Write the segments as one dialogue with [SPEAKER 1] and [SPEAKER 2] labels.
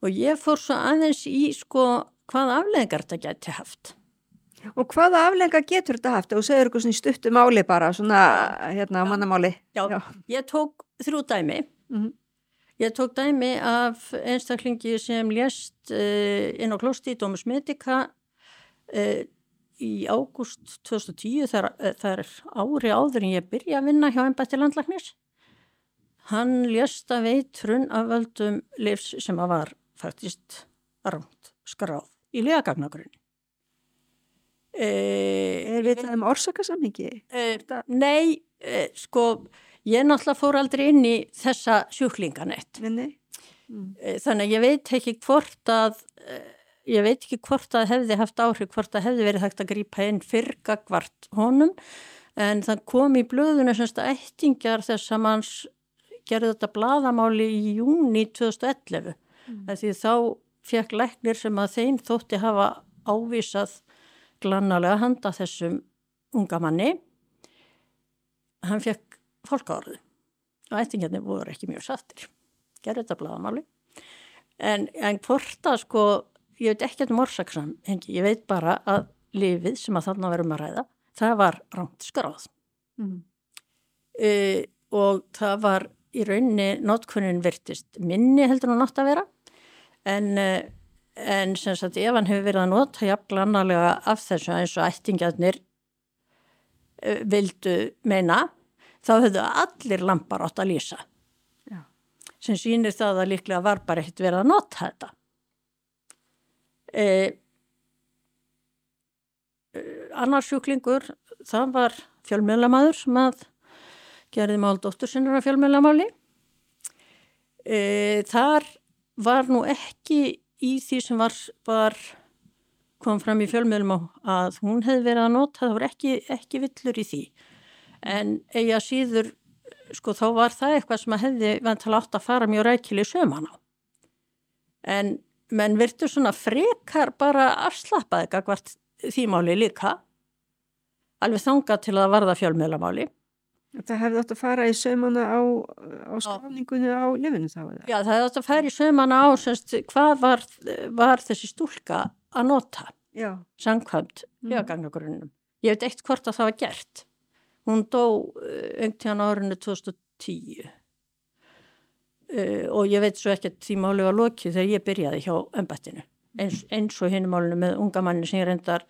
[SPEAKER 1] og ég fór svo aðeins í sko hvað afleðingar þetta geti haft.
[SPEAKER 2] Og hvaða afleðingar getur þetta haft? Og segir ykkur svona í stuttu máli bara, svona hérna á mannamáli.
[SPEAKER 1] Já, Já, ég tók þrjú dæmi. Mm -hmm. Ég tók dæmi af einstaklingi sem lést uh, inn á klósti í Dómus Medica uh, í ágúst 2010, þar, uh, þar er ári áður en ég byrja að vinna hjá ennbætti landlagnis. Hann lést af eitrun af völdum livs sem að var faktist rámt skráð í liðagagnagrunni.
[SPEAKER 2] E, er við það um orsakasamhengi?
[SPEAKER 1] E, nei, e, sko, ég náttúrulega fór aldrei inn í þessa sjúklinganett. Mm. Þannig að ég veit ekki hvort að, ég veit ekki hvort að hefði haft áhrif, hvort að hefði verið hægt að grípa inn fyrrgagvart honum, en það kom í blöðunum semst að eittingjar þess að manns gerði þetta bladamáli í júni 2011. Mm. Því þá fekk læknir sem að þeim þótti hafa ávísað glannalega handa þessum unga manni hann fekk fólkáruð og ættingarnir voru ekki mjög sattir gerði þetta bladamáli en, en hvort að sko ég veit ekki um orsaksan ég veit bara að lifið sem að þarna verum að ræða það var rámt skráð. Mm. e, og það var í rauninni notkunnin virtist minni heldur hún átt að vera en, eh, en sem sagt ef hann hefur verið að nota jafnlega annarlega af þessu eins og ættingarnir uh, vildu meina þá höfðu allir lampar átt að lýsa. Já. sem sýnir það að líklega var bara ekkert verið að nota þetta. Eh, annarsjúklingur það var fjölmjölamæður sem að gerði mál dóttursinnur af fjölmjölamáli eh, þar var nú ekki í því sem var, var kom fram í fjölmiðlum á að hún hefði verið að nota, það var ekki, ekki villur í því. En eiga síður sko þá var það eitthvað sem að hefði vantala átt að fara mjög rækili söman á. En menn virtu svona frekar bara afslappaði eitthvað þýmáli líka alveg þanga til að varða fjölmiðlamáli
[SPEAKER 2] Það hefði átt að fara í sömana á, á skráningunni á lifinu þá?
[SPEAKER 1] Já, það hefði átt að fara í sömana á semst, hvað var, var þessi stúlka að nota sangkvæmt hljóðgangagrunnum. Mm. Ég veit eitt hvort að það var gert. Hún dó öngtíðan árinu 2010 uh, og ég veit svo ekki að því máli var lokið þegar ég byrjaði hjá ömbattinu eins, eins og hinn málinu með unga manni sem ég reyndar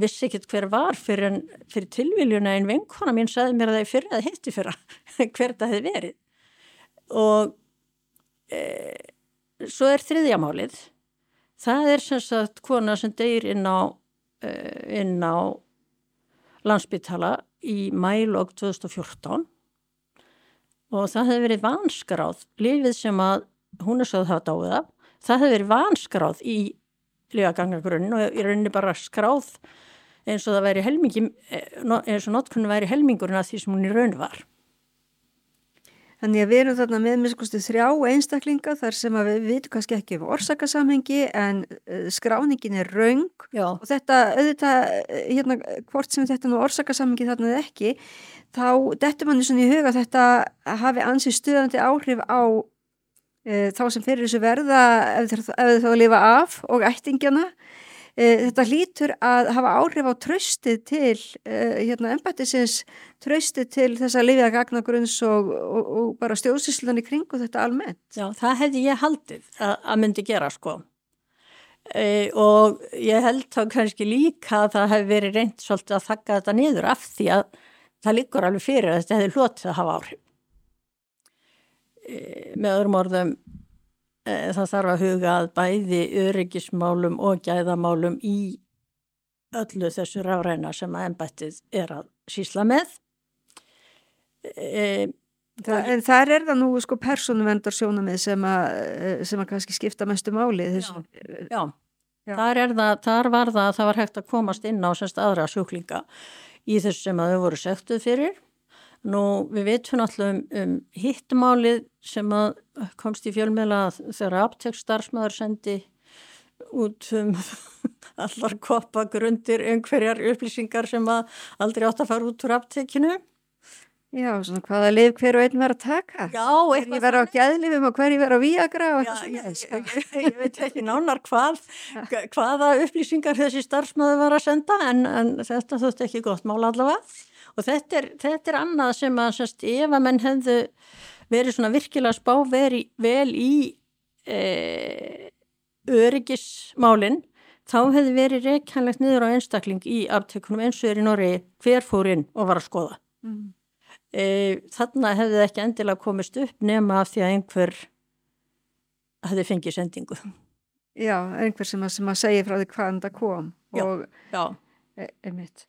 [SPEAKER 1] vissi ekkert hver var fyrir, fyrir tilviljuna en vinkona mín saði mér að það er fyrir að hitti fyrir hver það hefði verið. Og e, svo er þriðjamálið það er sem sagt kona sem deyir inn á, e, inn á landsbytala í mælog 2014 og það hefði verið vanskaráð lífið sem að hún er svo að hafa dáið af það hefði verið vanskaráð í lífagangagrunn og í rauninni bara skráð eins og það væri helmingi, eh, eins og notkunni væri helmingurinn af því sem hún í raun var.
[SPEAKER 2] Þannig að við erum þarna með miskustu þrjá einstaklinga þar sem að við vitum kannski ekki um orsakasamhengi en eh, skráningin er raung Já. og þetta, auðvitað, eh, hérna, hvort sem þetta nú orsakasamhengi þarna eða ekki, þá dettur manni svona í huga að þetta hafi ansið stuðandi áhrif á þá sem fyrir þessu verða ef þau þá lifa af og ættingjana Eh, þetta hlýtur að hafa áhrif á tröstið til uh, hérna embættisins tröstið til þess að lifja gagnagrunns og, og, og bara stjóðsíslan í kring og þetta almennt.
[SPEAKER 1] Já, það hefði ég haldið að, að myndi gera sko e, og ég held þá kannski líka að það hefði verið reynd svolítið að þakka þetta niður af því að það líkur alveg fyrir að þetta hefði hlotið að hafa áhrif. E, með öðrum orðum Eh, það þarf að huga að bæði öryggismálum og gæðamálum í öllu þessu ráðræna sem að ennbættið er að sísla með.
[SPEAKER 2] E, það, en þar er það nú sko persónuvendar sjónamið sem að, eh, sem að kannski skipta mestu máli.
[SPEAKER 1] Já, já. já. Þar, það, þar var það að það var hægt að komast inn á semst aðra sjúklinga í þessu sem að þau voru sektuð fyrir Nú við veitum alltaf um, um hittmálið sem að komst í fjölmjöla þegar aftekstarfsmaður sendi út um allar koppa grundir einhverjar upplýsingar sem að aldrei átt að fara út úr aftekinu
[SPEAKER 2] Já, svona hvaða lif hver og einn verið að taka.
[SPEAKER 1] Já,
[SPEAKER 2] eitthvað. Hverji verið á gæðlifum og hverji verið á víagra og eitthvað
[SPEAKER 1] svona. Ég, ég, ég veit ekki nánar hvað, hvaða upplýsingar þessi starfsmöðu var að senda en, en þetta þótt ekki gott mála allavega. Og þetta er, þetta er annað sem að sérst, ef að menn hefðu verið svona virkilega spá verið vel í e, öryggismálinn þá hefði verið reykjanlegt niður á einstakling í aftekunum eins og er í Norri hver fór inn og var að skoða. Mm e, þarna hefði það ekki endilega komist upp nema af því að einhver hefði fengið sendingu.
[SPEAKER 2] Já, einhver sem að, sem að segja frá því hvaðan það kom
[SPEAKER 1] og, já, já.
[SPEAKER 2] E, einmitt.